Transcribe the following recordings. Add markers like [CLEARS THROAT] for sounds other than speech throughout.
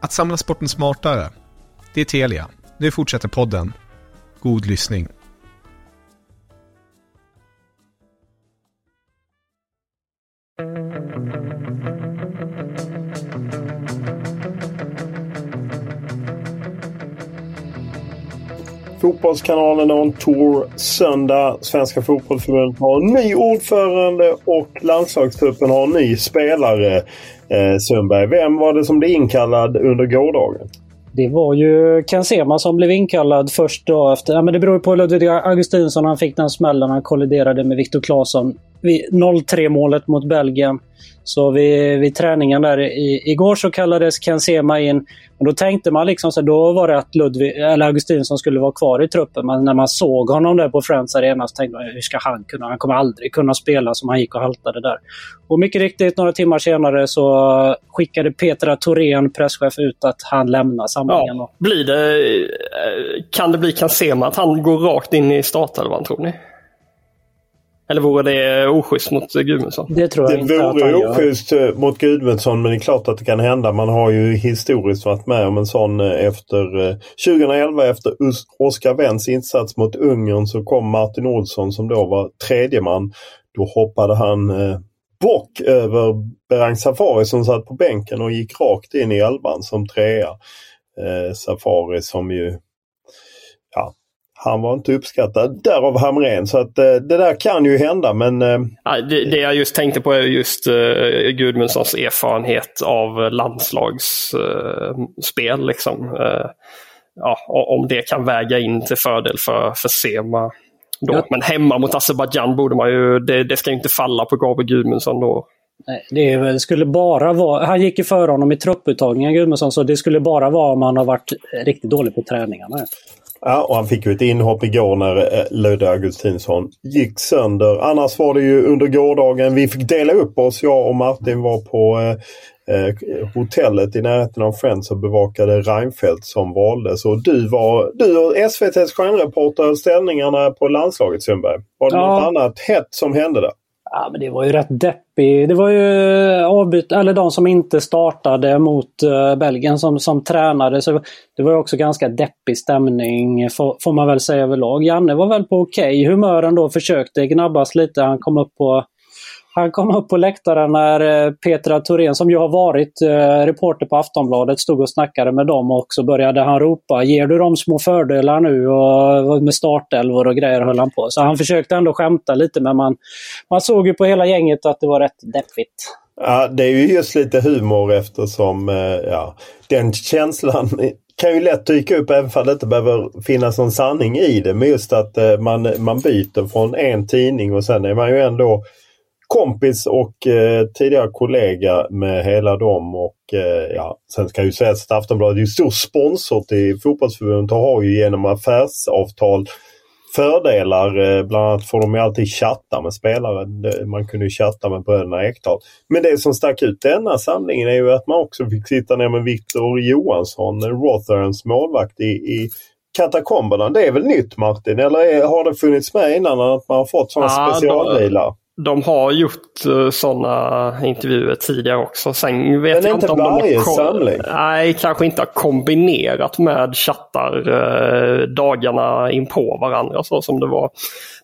Att samla sporten smartare. Det är Telia. Nu fortsätter podden. God lyssning. Fotbollskanalen har en tour söndag. Svenska fotbollförbundet har en ny ordförande och landslagstruppen har en ny spelare. Eh, Sundberg, vem var det som blev inkallad under gårdagen? Det var ju Ken Sema som blev inkallad först då efter... Ja, men det beror på Ludvig Augustinsson. Han fick den smällen. Han kolliderade med Viktor Claesson. 0-3 målet mot Belgien. Så vid, vid träningen där i, igår så kallades Ken Sema in. Och då tänkte man liksom så då var det att Ludvig, eller Augustinsson skulle vara kvar i truppen. Men när man såg honom där på Friends Arena så tänkte man hur ska han kunna? Han kommer aldrig kunna spela som han gick och haltade där. Och mycket riktigt, några timmar senare så skickade Petra Thorén, presschef, ut att han lämnar samlingen. Ja, blir det, eh, kan det bli Kansema att han går rakt in i startelvan tror ni? Eller vore det oschysst mot Gudmundsson? Det tror jag det inte att han vore gör. oschysst eh, mot Gudmundsson men det är klart att det kan hända. Man har ju historiskt varit med om en sån eh, efter eh, 2011 efter Us- Oskar Wendts insats mot Ungern så kom Martin Olsson som då var tredje man. Då hoppade han eh, bock över Berang Safari som satt på bänken och gick rakt in i elvan som trea. Eh, Safari som ju ja, han var inte uppskattad. Därav Hamrén. Så att eh, det där kan ju hända men eh, Ja, det, det jag just tänkte på är just uh, Gudmundssons erfarenhet av landslagsspel. liksom. Eh, ja, om det kan väga in till fördel för, för Sema. Då. Ja. Men hemma mot Azerbajdzjan borde man ju, det, det ska ju inte falla på Gabriel Gudmundsson då. Nej, det väl- skulle bara vara... Han gick ju före honom i trupputtagningen, Gudmundsson, så det skulle bara vara om han har varit riktigt dålig på träningarna. Ja, och han fick ju ett inhopp igår när eh, Ludde Augustinsson gick sönder. Annars var det ju under gårdagen, vi fick dela upp oss. Jag och Martin var på eh, eh, hotellet i närheten av Friends och bevakade Reinfeldt som valdes. Och du var, du och SVTs stjärnreporter ställningarna på landslaget Sundberg. Var det Ja. något annat hett som hände där? Ja, men det var ju rätt deppig. Det var ju eh, avbyt, eller de som inte startade mot uh, Belgien som, som tränade. Så det var ju också ganska deppig stämning får, får man väl säga överlag. Janne var väl på okej humör ändå, försökte gnabbas lite. Han kom upp på han kom upp på läktaren när eh, Petra Thorén, som ju har varit eh, reporter på Aftonbladet, stod och snackade med dem och så började han ropa “Ger du dem små fördelar nu?” och med startelvor och grejer höll han på. Så han försökte ändå skämta lite men man, man såg ju på hela gänget att det var rätt deppigt. Ja, det är ju just lite humor eftersom eh, ja, den känslan kan ju lätt dyka upp även om det inte behöver finnas någon sanning i det. Men just att man, man byter från en tidning och sen är man ju ändå kompis och eh, tidigare kollega med hela dem. Och eh, ja, Sen ska ju sägas att Aftonbladet är stor sponsor till fotbollsförbundet och har ju genom affärsavtal fördelar. Eh, bland annat får de ju alltid chatta med spelare. Man kunde ju chatta med bröderna Ekdal. Men det som stack ut denna samlingen är ju att man också fick sitta ner med Victor Johansson, Rotherhams målvakt i, i katakomberna. Det är väl nytt Martin? Eller har det funnits med innan att man har fått sådana ja, specialbilar? De har gjort uh, sådana intervjuer tidigare också. Sen vet Men jag inte om varje de har samling? Nej, kanske inte har kombinerat med chattar uh, dagarna in på varandra så som det var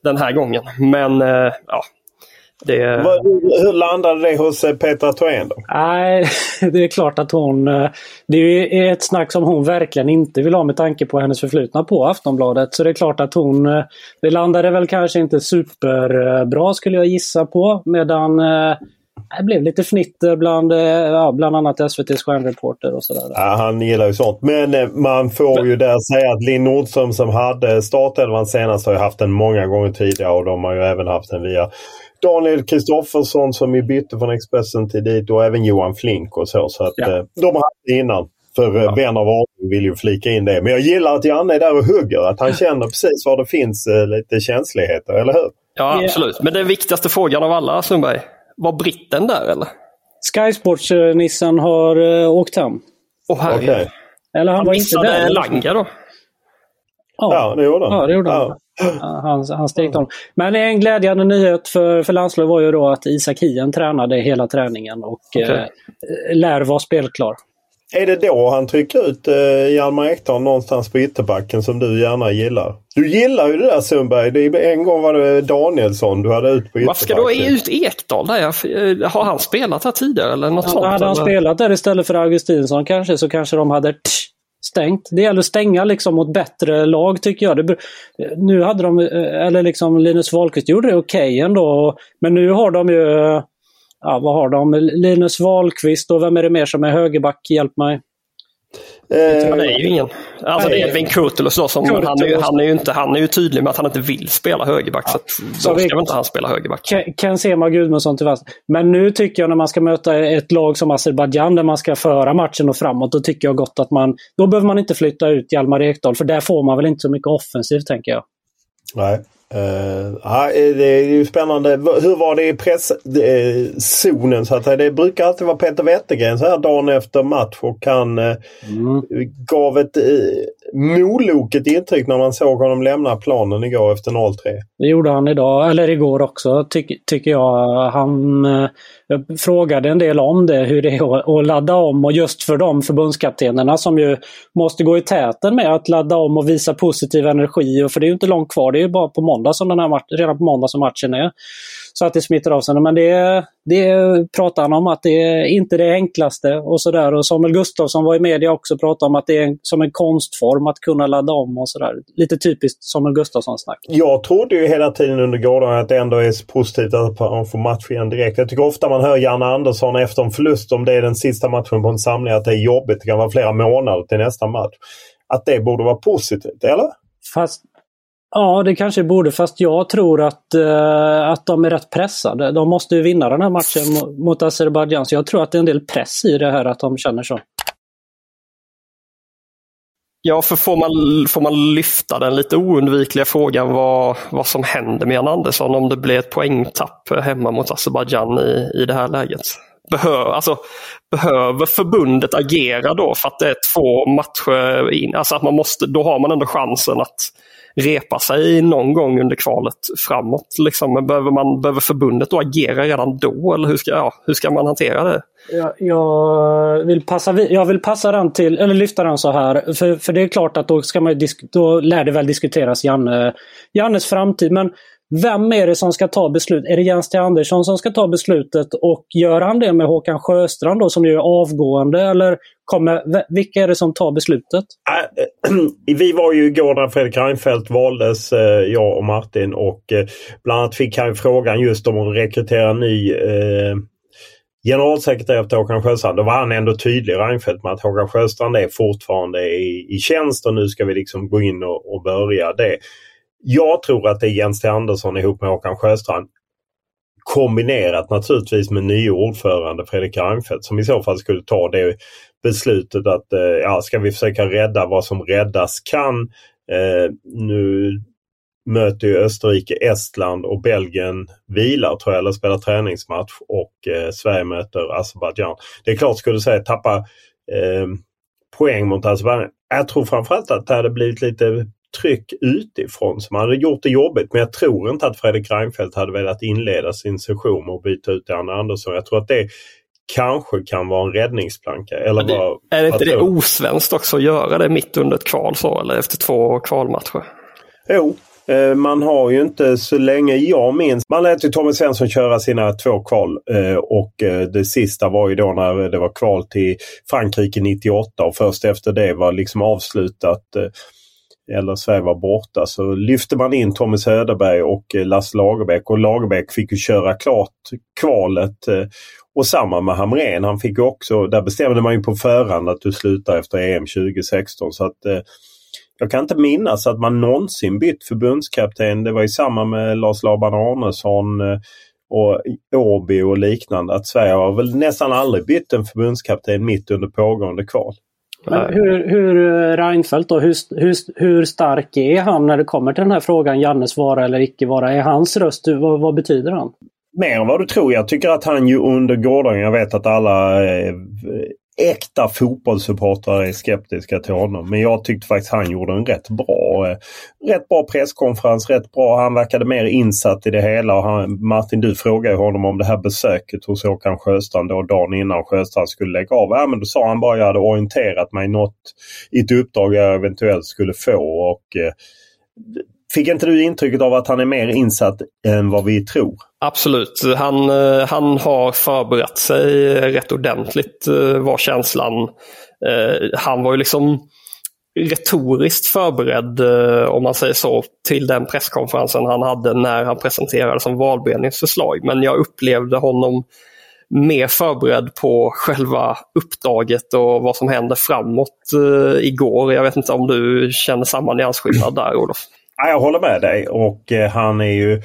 den här gången. Men uh, ja, det... Hur landade det hos eh, Petra Thorén då? Nej, [LAUGHS] det är klart att hon... Eh, det är ett snack som hon verkligen inte vill ha med tanke på hennes förflutna på Aftonbladet. Så det är klart att hon... Eh, det landade väl kanske inte superbra skulle jag gissa på. Medan det blev lite fnitter bland, ja, bland annat SVTs stjärnreporter och sådär. Ja, han gillar ju sånt. Men man får ju där säga att Linn Nordström som hade startelvan senast har ju haft den många gånger tidigare och de har ju även haft den via Daniel Kristoffersson som ju bytte från Expressen till dit och även Johan Flink och så. så att, ja. eh, de har haft det innan. För eh, ja. vän av ordning vill ju flika in det. Men jag gillar att Janne är där och hugger. Att han känner precis var det finns eh, lite känsligheter, eller hur? Ja, absolut. Men den viktigaste frågan av alla, Sundberg. Var britten där eller? Sky Sports-nissen har uh, åkt hem. Åh okay. Eller han, han var inte där. Langer då? Ja, ja det gjorde han. Ja, det gjorde han. Han, han steg om. Men en glädjande nyhet för, för landslaget var ju då att Isak Hien tränade hela träningen och okay. eh, lär vara spelklar. Är det då han trycker ut eh, Hjalmar Ekdal någonstans på ytterbacken som du gärna gillar? Du gillar ju det där Sundberg. Det, en gång var det Danielsson du hade ut på ytterbacken. Varför ska du ha ut Ekdal där? Eh, har han spelat här tidigare eller något ja, sånt? Hade han eller? spelat där istället för Augustinsson kanske så kanske de hade stängt. Det gäller att stänga liksom mot bättre lag tycker jag. Det, nu hade de, eh, eller liksom Linus Wahlqvist gjorde det okej okay ändå. Men nu har de ju, eh, ja vad har de? Linus Wahlqvist och vem är det mer som är högerback? Hjälp mig. Eh, det är ju ingen. Alltså det är Edvin Kurtulus då som Kurtulus. Han, är, han, är ju inte, han är ju tydlig med att han inte vill spela högerback. Ja. Så, då ska vi, inte han spela högerback. Ken Sema Gudmundsson till vänster. Men nu tycker jag när man ska möta ett lag som Azerbajdzjan där man ska föra matchen och framåt. Då tycker jag gott att man... Då behöver man inte flytta ut Hjalmar Ekdal för där får man väl inte så mycket offensivt tänker jag. Nej. Uh, ja, det är ju spännande. Hur var det i presszonen? Uh, så att det brukar alltid vara Peter Wettergren så här dagen efter match och han mm. gav ett moloket intryck när man såg honom lämna planen igår efter 0-3. Det gjorde han idag, eller igår också ty tycker jag. Han jag frågade en del om det, hur det är att ladda om och just för de förbundskaptenerna som ju måste gå i täten med att ladda om och visa positiv energi. För det är ju inte långt kvar, det är ju bara på måndag som den här redan på måndag som matchen är. Så att det smittar av sig. Men det, det pratar han om att det är inte det enklaste och sådär. Och Samuel Gustafsson var i media också och pratade om att det är som en konstform att kunna ladda om och sådär. Lite typiskt Samuel Gustafsson-snack. Jag trodde ju hela tiden under gårdagen att det ändå är positivt att man får match igen direkt. Jag tycker ofta man hör Janne Andersson efter en förlust, om det är den sista matchen på en samling, att det är jobbigt. Det kan vara flera månader till nästa match. Att det borde vara positivt, eller? Fast Ja, det kanske borde, fast jag tror att, eh, att de är rätt pressade. De måste ju vinna den här matchen mot Azerbajdzjan, så jag tror att det är en del press i det här att de känner så. Ja, för får man, får man lyfta den lite oundvikliga frågan vad, vad som händer med Jan Andersson om det blir ett poängtapp hemma mot Azerbajdzjan i, i det här läget? Behöver, alltså, behöver förbundet agera då för att det är två matcher in? Alltså att man måste, då har man ändå chansen att repa sig någon gång under kvalet framåt. Liksom. Men behöver, man, behöver förbundet då agera redan då eller hur ska, ja, hur ska man hantera det? Jag, jag, vill passa, jag vill passa den till, eller lyfta den så här. För, för det är klart att då, ska man, då lär det väl diskuteras Janne, Jannes framtid. Men vem är det som ska ta beslut? Är det Jens T. Andersson som ska ta beslutet och gör han det med Håkan Sjöstrand då som ju är avgående eller kommer, vilka är det som tar beslutet? Äh, [CLEARS THROAT] vi var ju igår när Fredrik Reinfeldt valdes, eh, jag och Martin och eh, bland annat fick han frågan just om att rekrytera ny eh, generalsekreterare efter Håkan Sjöstrand. Då var han ändå tydlig, Reinfeldt, med att Håkan Sjöstrand är fortfarande i, i tjänst och nu ska vi liksom gå in och, och börja det. Jag tror att det är Jens T Andersson ihop med Håkan Sjöstrand kombinerat naturligtvis med nye ordförande Fredrik Reinfeldt som i så fall skulle ta det beslutet att eh, ja, ska vi försöka rädda vad som räddas kan. Eh, nu möter ju Österrike Estland och Belgien vilar tror jag, eller spelar träningsmatch och eh, Sverige möter Azerbajdzjan. Det är klart, skulle säga tappa eh, poäng mot Azerbajdzjan. Jag tror framförallt att det hade blivit lite tryck utifrån som hade gjort det jobbigt. Men jag tror inte att Fredrik Reinfeldt hade velat inleda sin session att byta ut Janne Andersson. Jag tror att det kanske kan vara en räddningsplanka. Eller det, vad, är det inte det osvenskt också att göra det mitt under ett kval så eller efter två kvalmatcher? Jo, Eh, man har ju inte så länge jag minns. Man lät ju Tommy Svensson köra sina två kval eh, och eh, det sista var ju då när det var kval till Frankrike 98 och först efter det var liksom avslutat eller Sverige var borta så lyfte man in Tommy Söderberg och Lasse Lagerbäck och Lagerbäck fick ju köra klart kvalet. Och samma med Hamrén. Han fick också, där bestämde man ju på förhand att du slutar efter EM 2016. Så att eh, jag kan inte minnas att man någonsin bytt förbundskapten. Det var ju samma med Lars Laban Arnesson eh, och Åby och liknande. Att Sverige har väl nästan aldrig bytt en förbundskapten mitt under pågående kval. Men hur, hur eh, Reinfeldt då, hur, hur, hur stark är han när det kommer till den här frågan Jannes vara eller icke vara? Är hans röst, vad, vad betyder han? mer än vad du tror. Jag tycker att han ju under gårdagen, jag vet att alla eh, äkta fotbollssupportrar är skeptiska till honom. Men jag tyckte faktiskt han gjorde en rätt bra, eh, rätt bra presskonferens. Rätt bra. Han verkade mer insatt i det hela. Och han, Martin, du frågade honom om det här besöket hos Håkan Sjöstrand då dagen innan Sjöstrand skulle lägga av. Ja, men då sa han bara att jag hade orienterat mig något i ett uppdrag jag eventuellt skulle få. Och, eh, Fick inte du intrycket av att han är mer insatt än vad vi tror? Absolut. Han, eh, han har förberett sig rätt ordentligt eh, var känslan. Eh, han var ju liksom retoriskt förberedd, om man säger så, till den presskonferensen han hade när han presenterade som valberedningens förslag. Men jag upplevde honom mer förberedd på själva uppdraget och vad som händer framåt igår. Jag vet inte om du känner samma nyansskillnad där, Olof? Jag håller med dig och eh, han är ju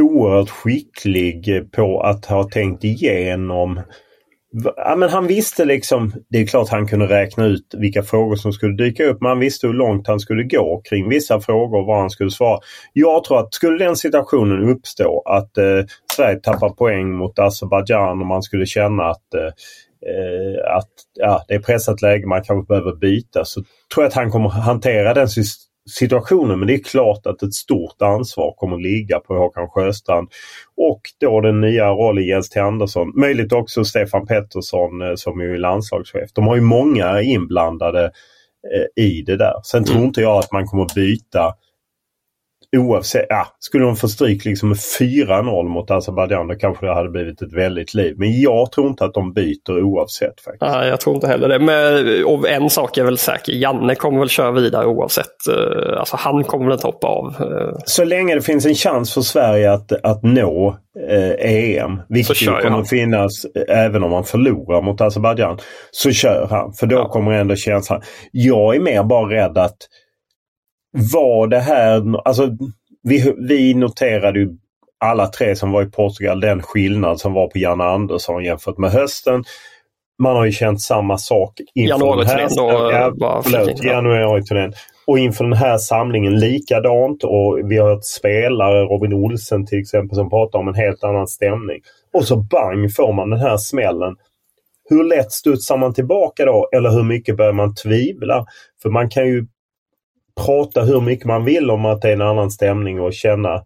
oerhört skicklig på att ha tänkt igenom Ja, men han visste liksom, det är klart han kunde räkna ut vilka frågor som skulle dyka upp men han visste hur långt han skulle gå kring vissa frågor och vad han skulle svara. Jag tror att skulle den situationen uppstå att eh, Sverige tappar poäng mot Azerbajdzjan och man skulle känna att, eh, eh att ja, det är pressat läge, man kanske behöver byta så tror jag att han kommer hantera den situationen. Men det är klart att ett stort ansvar kommer att ligga på Håkan Sjöstrand och då den nya rollen Jens T Andersson. Möjligt också Stefan Pettersson eh, som är landslagschef. De har ju många inblandade eh, i det där. Sen tror mm. inte jag att man kommer att byta oavsett, ja, skulle de få stryk liksom med 4-0 mot Azerbajdzjan då kanske det hade blivit ett väldigt liv. Men jag tror inte att de byter oavsett. faktiskt. Nej, jag tror inte heller det. Men, och en sak är väl säker, Janne kommer väl köra vidare oavsett. Eh, alltså han kommer väl inte hoppa av. Eh. Så länge det finns en chans för Sverige att, att nå eh, EM, vilket kommer han. att finnas även om man förlorar mot Azerbajdzjan, så kör han. För då ja. kommer ändå känslan. Jag är mer bara rädd att var det här, alltså vi, vi noterade ju alla tre som var i Portugal den skillnad som var på Janne Andersson jämfört med hösten. Man har ju känt samma sak inför den här då, januariturnén. Och inför den här samlingen likadant och vi har hört spelare, Robin Olsen till exempel, som pratar om en helt annan stämning. Och så bang får man den här smällen. Hur lätt studsar man tillbaka då? Eller hur mycket börjar man tvivla? För man kan ju prata hur mycket man vill om att det är en annan stämning och känna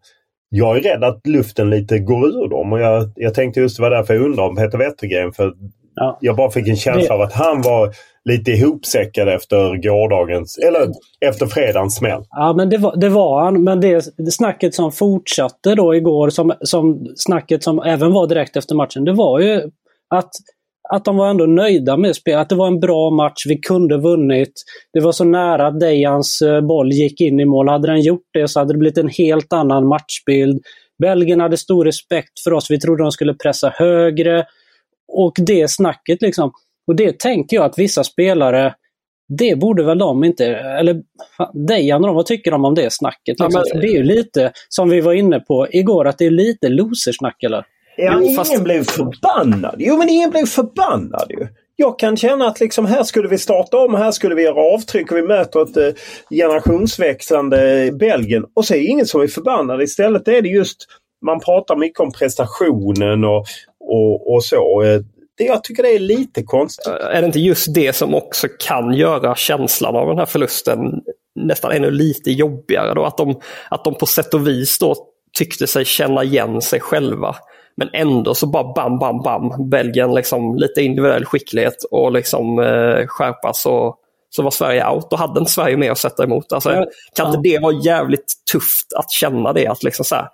jag är rädd att luften lite går ur dem och jag, jag tänkte just det var därför jag undrade om Peter Wettergren. För ja. Jag bara fick en känsla av att han var lite ihopsäckad efter gårdagens, eller efter fredagens smäll. Ja men det var, det var han. Men det, det snacket som fortsatte då igår, som, som snacket som även var direkt efter matchen, det var ju att att de var ändå nöjda med spelet. Att det var en bra match, vi kunde vunnit. Det var så nära att Dejans eh, boll gick in i mål. Hade den gjort det så hade det blivit en helt annan matchbild. Belgien hade stor respekt för oss. Vi trodde de skulle pressa högre. och det snacket liksom. Och det tänker jag att vissa spelare, det borde väl de inte, eller Dejan och de, vad tycker de om det snacket? Liksom? Ja, men, det är ju lite, som vi var inne på igår, att det är lite losersnack eller? Ja, jo, ingen fast... blev förbannad. Jo, men ingen blev förbannad ju. Jag kan känna att liksom här skulle vi starta om, här skulle vi göra avtryck och vi möter ett eh, generationsväxlande Belgien. Och så är det ingen som är förbannad. Istället är det just, man pratar mycket om prestationen och, och, och så. Eh, det, jag tycker det är lite konstigt. Är det inte just det som också kan göra känslan av den här förlusten nästan ännu lite jobbigare då? Att de, att de på sätt och vis då tyckte sig känna igen sig själva. Men ändå så bara bam, bam, bam. Belgien liksom lite individuell skicklighet och liksom eh, skärpa så, så var Sverige out. Då hade inte Sverige mer att sätta emot. Alltså, ja. Kan inte det vara jävligt tufft att känna det? Att liksom så här,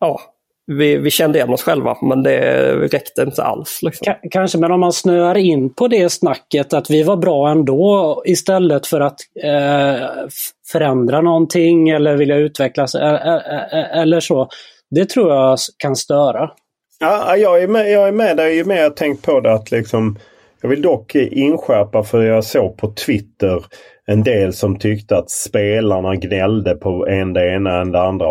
ja, vi, vi kände igen oss själva men det räckte inte alls. Liksom. Kanske, men om man snöar in på det snacket att vi var bra ändå istället för att eh, förändra någonting eller vilja utvecklas eller så. Det tror jag kan störa. Ja, jag är med, jag är med dig. Ju mer jag tänkt på det att liksom jag vill dock inskärpa för jag såg på Twitter en del som tyckte att spelarna gnällde på en det ena än det andra.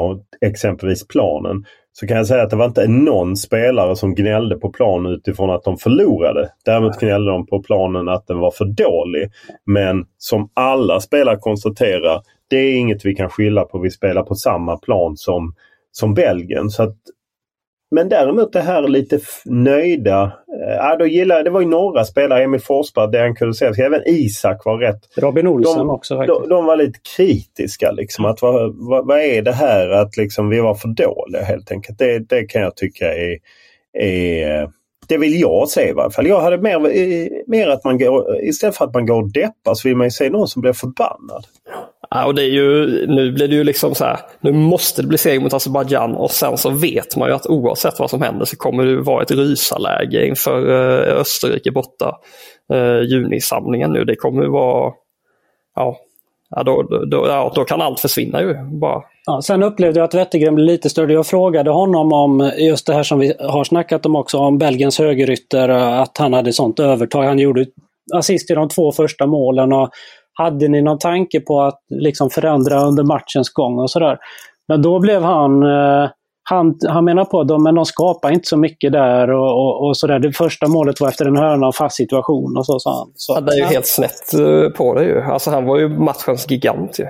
Exempelvis planen. Så kan jag säga att det var inte någon spelare som gnällde på planen utifrån att de förlorade. Däremot gnällde de på planen att den var för dålig. Men som alla spelare konstaterar, det är inget vi kan skylla på. Vi spelar på samma plan som, som Belgien. Så att men däremot det här lite nöjda. Eh, ja, då gillar, det var ju några spelare, Emil Forsberg, Dejan Kulusevski, även Isak var rätt. Robin Olsen de, också faktiskt. De, de, var lite kritiska liksom. Att vad, vad, vad, är det här att liksom vi var för dåliga helt enkelt. Det, det kan jag tycka är, är det vill jag se i varje fall. Jag hade mer, eh, mer att man går, istället för att man går och deppar så vill man ju se någon som blir förbannad. Ja, och det är ju, nu blir det ju liksom så här, nu måste det bli seger mot Azerbajdzjan och sen så vet man ju att oavsett vad som händer så kommer det vara ett rysarläge inför eh, Österrike borta. eh, junisamlingen nu, det kommer vara, ja, ja, då, då, ja, då kan allt försvinna ju bara. Ja, sen upplevde jag att Wettergren blev lite större. Jag frågade honom om just det här som vi har snackat om också, om Belgiens högerytter, att han hade sånt övertag. Han gjorde assist i de två första målen. Och hade ni någon tanke på att liksom förändra under matchens gång och sådär? Men då blev han eh, han, han menar på att men de skapar inte så mycket där och, och, och sådär. Det första målet var efter en hörna och fast situation och så sa han. Så, ja, det är ju helt snett eh, på det ju. Alltså han var ju matchens gigant ju.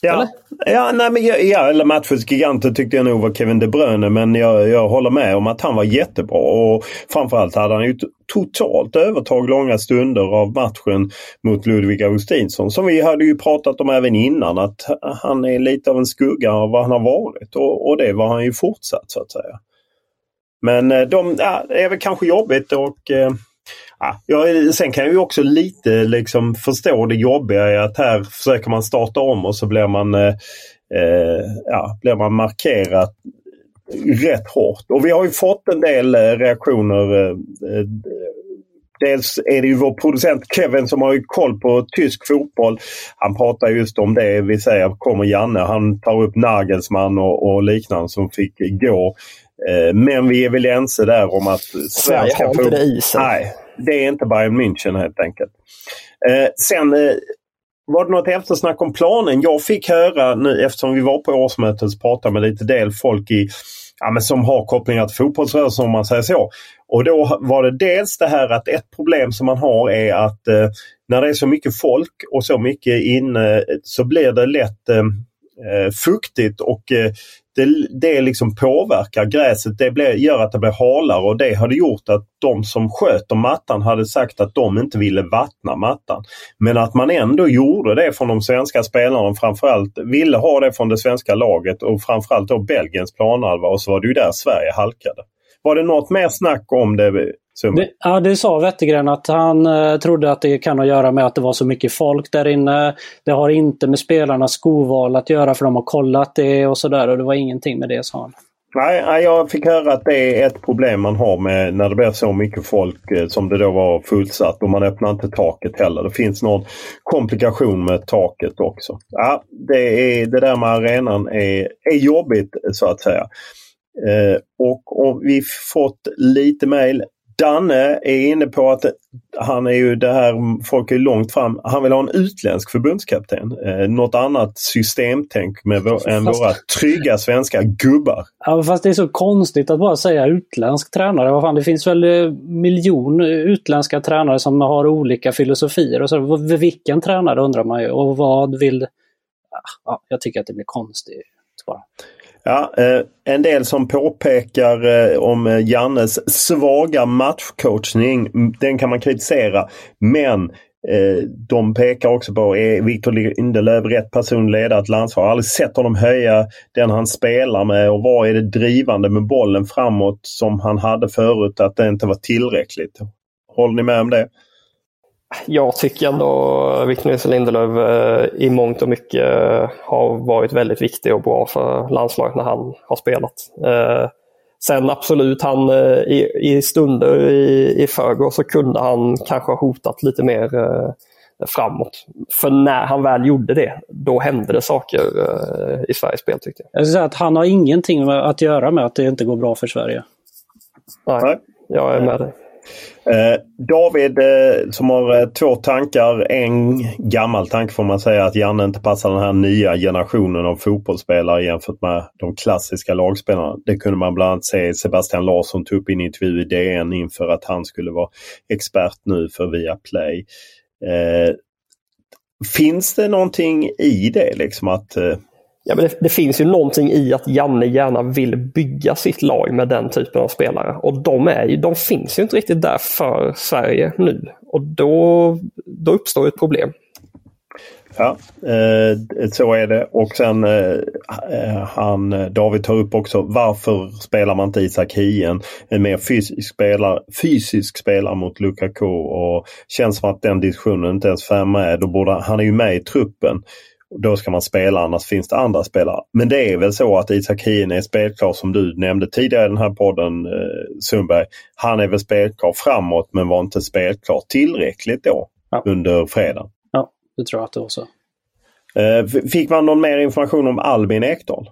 Ja, ja, nej, men ja, eller matchens giganter tyckte jag nog var Kevin De Bruyne men jag, jag håller med om att han var jättebra. Och framförallt hade han ju totalt övertag långa stunder av matchen mot Ludvig Augustinsson. Som vi hade ju pratat om även innan att han är lite av en skugga av vad han har varit och, och det var han ju fortsatt så att säga. Men eh, de, ja, det är väl kanske jobbigt och eh, Ja, sen kan jag ju också lite liksom förstå det jobbiga i att här försöker man starta om och så blir man, eh, eh ja, blir man markerad rätt hårt. Och vi har ju fått en del eh, reaktioner. Eh, dels är det ju vår producent Kevin som har ju koll på tysk fotboll. Han pratar just om det vi säger, kommer Janne, han tar upp Nagelsmann och, och liknande som fick gå. Men vi är väl ense där om att Sverige har inte det i sig. Nej, det är inte Bayern München helt enkelt. Eh, sen eh, var det något eftersnack om planen. Jag fick höra nu eftersom vi var på årsmötet och pratade med lite del folk i, ja, men som har kopplingar till fotbollsrörelsen om man säger så. Och då var det dels det här att ett problem som man har är att eh, när det är så mycket folk och så mycket inne så blir det lätt eh, eh fuktigt och eh, det, det liksom påverkar gräset. Det blir, gör att det blir halare och det hade gjort att de som sköter mattan hade sagt att de inte ville vattna mattan. Men att man ändå gjorde det från de svenska spelarna framförallt ville ha det från det svenska laget och framförallt då Belgiens planhalva och så var det ju där Sverige halkade. Var det något mer snack om det det, ja, det sa Wettergren att han eh, trodde att det kan ha att göra med att det var så mycket folk där inne. Det har inte med spelarnas skoval att göra för de har kollat det och sådär och det var ingenting med det sa han. Nej, jag fick höra att det är ett problem man har med när det blir så mycket folk eh, som det då var fullsatt och man öppnar inte taket heller. Det finns någon komplikation med taket också. Ja, det, är, det där med arenan är, är jobbigt så att säga. Eh, och, och vi fått lite mejl Danne är inne på att han är ju det här, folk är långt fram. Han vill ha en utländsk förbundskapten. Eh, något annat systemtänk med vår, än våra trygga svenska gubbar. Ja, fast det är så konstigt att bara säga utländsk tränare. Vad fan, det finns väl eh, miljon utländska tränare som har olika filosofier. Och så, vilken tränare undrar man ju och vad vill... Ja, jag tycker att det blir konstigt bara. Ja, eh, en del som påpekar eh, om eh, Jannes svaga matchcoachning, den kan man kritisera. Men eh, de pekar också på, är Victor Lindelöf rätt person att leda ett landslag? Jag har aldrig sett honom höja den han spelar med och vad är det drivande med bollen framåt som han hade förut att det inte var tillräckligt? Håller ni med om det? Jag tycker ändå Victor Nilsson Lindelöf eh, i mångt och mycket eh, har varit väldigt viktig och bra för landslaget när han har spelat. Eh, sen absolut, han i, i stunder i, i förrgår så kunde han kanske ha hotat lite mer framåt. För när han väl gjorde det, då hände det saker i Sveriges spel tyckte jag. Jag säga att han har ingenting att göra med att det inte går bra för Sverige. Nej, jag är med dig. Eh, David eh, som har eh, två tankar. En gammal tanke får man säga att Janne inte passar den här nya generationen av fotbollsspelare jämfört med de klassiska lagspelarna. Det kunde man bland annat se Sebastian Larsson tog upp i en intervju i DN inför att han skulle vara expert nu för Viaplay. Eh, finns det någonting i det liksom att Ja, men det, det, finns ju någonting i att Janne gärna vill bygga sitt lag med den typen av spelare. Och de, är ju, de finns ju inte riktigt där för Sverige nu. Och då, då uppstår ett problem. Ja, eh, så är det. Och sen eh, eh han, eh, David tar upp också varför spelar man inte Isak Hien? En mer fysisk spelare, fysisk spelare mot Lukaku och känns som att den diskussionen inte ens är med. Då borde, han är ju med i truppen. Då ska man spela, annars finns det andra spelare. Men det är väl så att Isak Hien är spelklar som du nämnde tidigare i den här podden eh, Sundberg. Han är väl spelklar framåt men var inte spelklar tillräckligt då ja. under fredagen. Ja, det tror jag att det var så. Eh, fick man någon mer information om Albin Ekdal?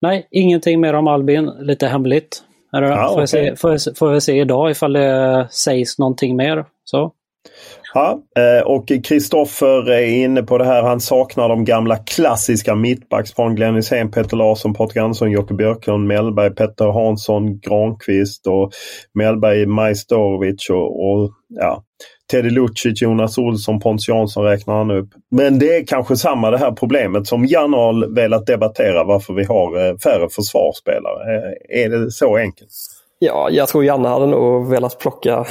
Nej, ingenting mer om Albin. Lite hemligt. Ja, får, okay. jag se, får, jag, får jag se idag ifall det sägs någonting mer. Så. Ja, eh, och Kristoffer är inne på det här. Han saknar de gamla klassiska mittbacks från Glenn Hysén, Petter Larsson, Patrik Andersson, Jocke Björklund, Mellberg, Petter Hansson, Granqvist och Mellberg, Majstorovic och, och ja, Teddy Lucic, Jonas Olsson, Pontus Jansson räknar han upp. Men det är kanske samma det här problemet som Jan har velat debattera varför vi har eh, färre försvarsspelare. Eh, är det så enkelt? Ja, jag tror Janne hade nog velat plocka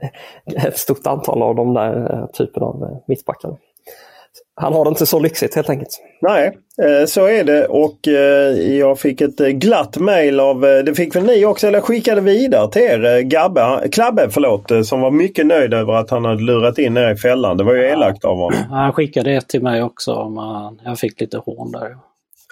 [LAUGHS] ett stort antal av de där eh, typen av eh, mittbackarna. Han har det inte så lyxigt helt enkelt. Nej, eh, så är det och jag fick ett glatt mail av, det fick väl ni också, eller skickade vidare till er, Gabbe, Klabbe förlåt, som var mycket nöjd över att han hade lurat in er i fällan. Det var ju elakt av honom. Han skickade ett till mig också, men jag fick lite hån där.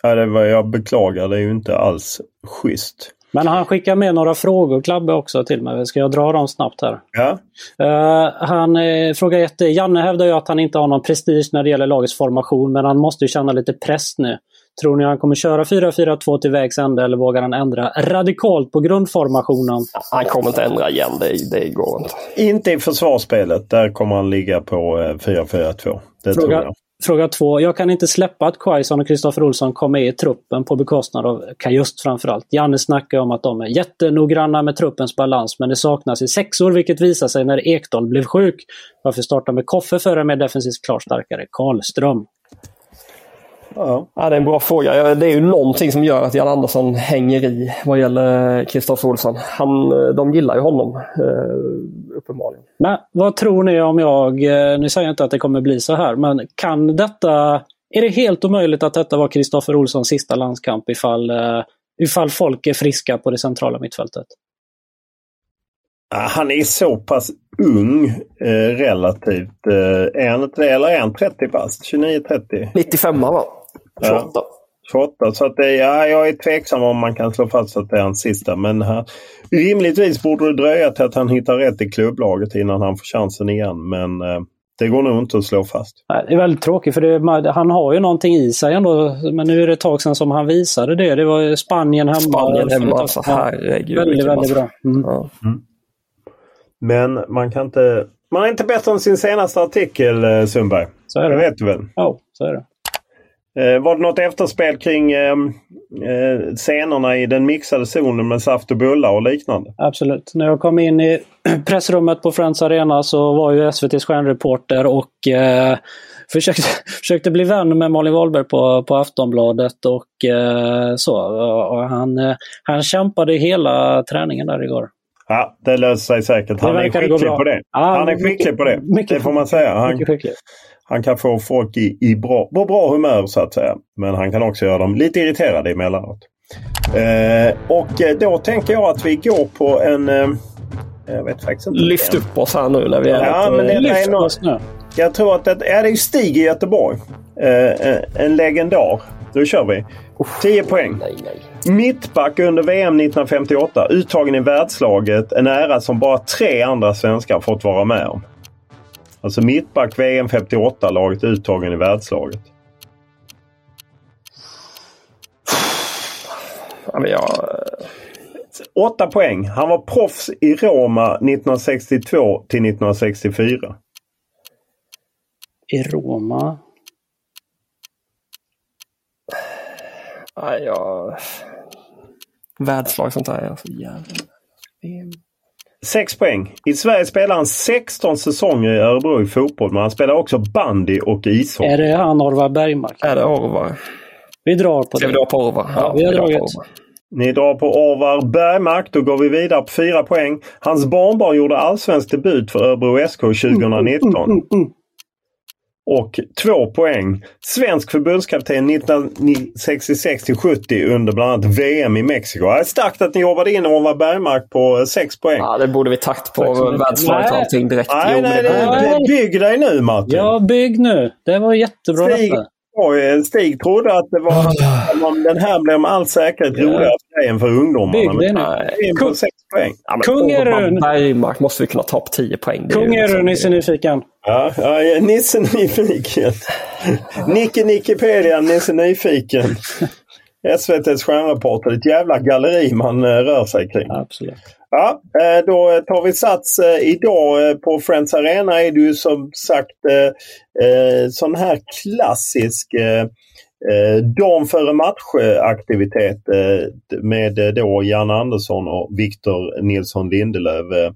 Ja, det var, jag beklagar, det är ju inte alls schysst. Men han skickar med några frågor, Klabbe, också till mig. Ska jag dra dem snabbt här? Ja. Uh, han uh, frågar ett, Janne hävdar ju att han inte har någon prestige när det gäller lagets formation, men han måste ju känna lite press nu. Tror ni han kommer köra 4-4-2 till vägs ände eller vågar han ändra radikalt på grundformationen? Han kommer inte ändra igen, det, det går inte. Inte i försvarsspelet, där kommer han ligga på 4-4-2. Eh, det Fråga, tror jag. Fråga två. Jag kan inte släppa att Quaison och Kristoffer Olsson kom med i truppen på bekostnad av Kajust framförallt. Janne snackar om att de är jättenoggranna med truppens balans men det saknas i sexor vilket visar sig när Ekdal blev sjuk. Varför starta med Koffe före med defensivt klart starkare Karlström? Ja. ja, det är en bra fråga. Det är ju någonting som gör att Jan Andersson hänger i vad gäller Kristoffer Olsson. Han, de gillar ju honom eh, uppenbarligen. Men vad tror ni om jag, eh, nu säger jag inte att det kommer bli så här, men kan detta, är det helt omöjligt att detta var Kristoffer Olssons sista landskamp ifall, eh, ifall folk är friska på det centrala mittfältet? Han är så pass ung eh, relativt. Eh, det? Eller är han 30 bast? 29-30? 95 va? 28. Ja, 28. Så att det, ja, jag är tveksam om man kan slå fast att det är hans sista. Men här, rimligtvis borde det dröja till att han hittar rätt i klubblaget innan han får chansen igen. Men eh, det går nog inte att slå fast. Det är väldigt tråkigt för det, han har ju någonting i sig ändå. Men nu är det ett tag sedan som han visade det. Det var Spanien hemma. Spanien hemma, alltså, herregud. Väldigt, väldigt bra. Mm. Ja. Mm. Men man kan inte... Man är inte bättre än sin senaste artikel eh, Sundberg. Så är det. Det vet du väl? Ja, så är det. Eh, var det något efterspel kring eh, eh, scenerna i den mixade zonen med saft och bullar och liknande? Absolut. När jag kom in i [CLEARS THROAT] pressrummet på Friends Arena så var ju SVTs stjärnreporter och eh, [LAUGHS] försökte, försökte bli vän med Malin Wahlberg på, på Aftonbladet och eh, så. Och han, eh, han kämpade hela träningen där igår. Ja, det löser sig säkert. Han Det är skicklig på det. Han är skicklig på det. mycket- det får man säga. Han, han kan få folk i, i bra, på bra humör så att säga. Men han kan också göra dem lite irriterade emellanåt. Eh, och eh, då tänker jag att vi går på en... Eh, jag vet faktiskt inte. Lyft upp oss här nu när vi är Ja, men det är Lyft oss nu. Jag tror att det, ja, det är Stig i Göteborg. Eh, eh, en legendar. Då kör vi. 10 poäng. Nej, nej. Mittback under VM 1958. Uttagen i världslaget. En ära som bara tre andra svenskar fått vara med om. Alltså mittback VM 58. Laget uttagen i världslaget. Jag, 8 poäng. Han var proffs i Roma 1962 till 1964. I Roma. Nej, jag... Världslag sånt där är så jävla... 6 poäng. I Sverige spelar han 16 säsonger i Örebro i fotboll. Men han spelar också bandy och ishockey. Är det han Orvar Bergmark? Är det Orvar? Vi drar på Ska vi det. dra på Orvar? Ja, vi har drar på dragit. Ni drar på Orvar Bergmark. Då går vi vidare på 4 poäng. Hans barnbarn gjorde allsvensk debut för Örebro SK 2019. Mm, Och 2 poäng. Svensk förbundskapten 1966 till 70 under bland annat VM i Mexiko. Det är starkt att ni jobbade in Orvar Bergmark på 6 poäng. Ja, det borde vi takt på. Världslaget och Nej. allting direkt. Nej, Jo, nej, det, bygg dig nu Martin. Ja, bygg nu. Det var jättebra Stig, detta. Stig trodde att det var om den här blev med all säkerhet Ja. roligare för dig än för ungdomarna. Bygg det nu. Nej. in på 6 poäng. Ja, men Kung är du. Bergmark måste vi kunna ta på 10 poäng. Är Kung är liksom- du, Nisse Nyfiken. Ja, ja, Nisse Nyfiken. Nicke Nikipedia, Nisse Nyfiken. SVTs stjärnreporter. Ett jävla galleri man eh, rör sig kring. Absolut. Ja, eh, då tar vi sats. Eh, Idag eh, på Friends Arena är det ju som sagt eh, eh, sån här klassisk eh, före matchaktivitet eh, med eh, då Jan Andersson och Victor Nilsson Lindelöf. Eh,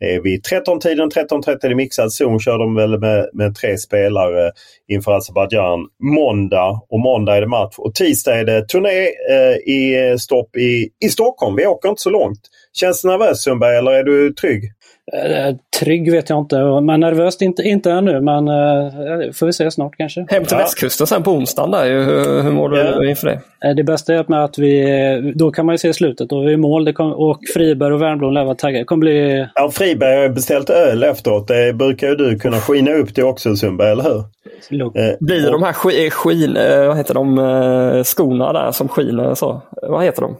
är vid 13-tiden, 13.30 i mixad zon kör de väl med, med tre spelare inför Azerbajdzjan. Måndag och måndag är det match och tisdag är det turné eh, i stopp i, i Stockholm. Vi åker inte så långt. Känns det nervöst Sundberg eller är du trygg? Eh, Trygg vet jag inte, men nervöst inte, inte ännu. Men eh, får vi se snart kanske. Hem till Ja. västkusten sen på onsdagen. Där. Hur, hur mår du Ja. Eh, inför det? Det bästa är med att vi, då kan man ju se slutet. Då är vi i mål det kom, och Friberg och Wernbloom lär vara taggade. Det kommer bli Ja, Friberg har beställt öl efteråt. Det brukar ju du kunna skina upp det också Sundberg, eller hur? lugnt. Eh, Blir och- de här sk- skin, eh, vad heter de, eh, skorna där som skiner så? Vad heter de?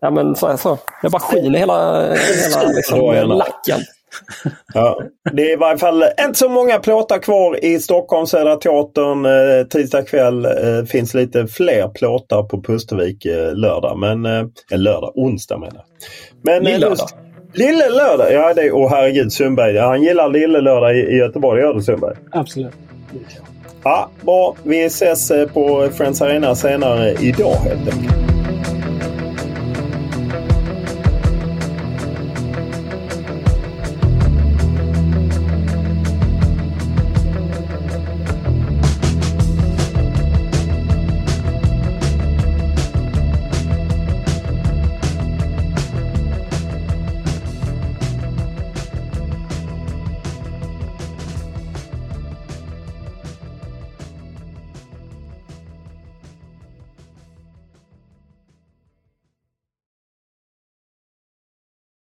Ja men så, här, så. Det bara skiner hela, hela liksom, lacken. [LAUGHS] Ja, det är i varje fall inte så många plåtar kvar i Stockholm, Södra Teatern. Eh, tisdag kväll eh, finns lite fler plåtar på Pustervik eh, lördag. Men, eh, lördag, onsdag menar jag. Men, eh, Lillördag. Lille lördag, ja det är, åh herregud Sundberg. Ja, han gillar Lille lördag i, i Göteborg, gör du Sundberg? Absolut. Ja, bra. Vi ses på Friends Arena senare idag helt enkelt.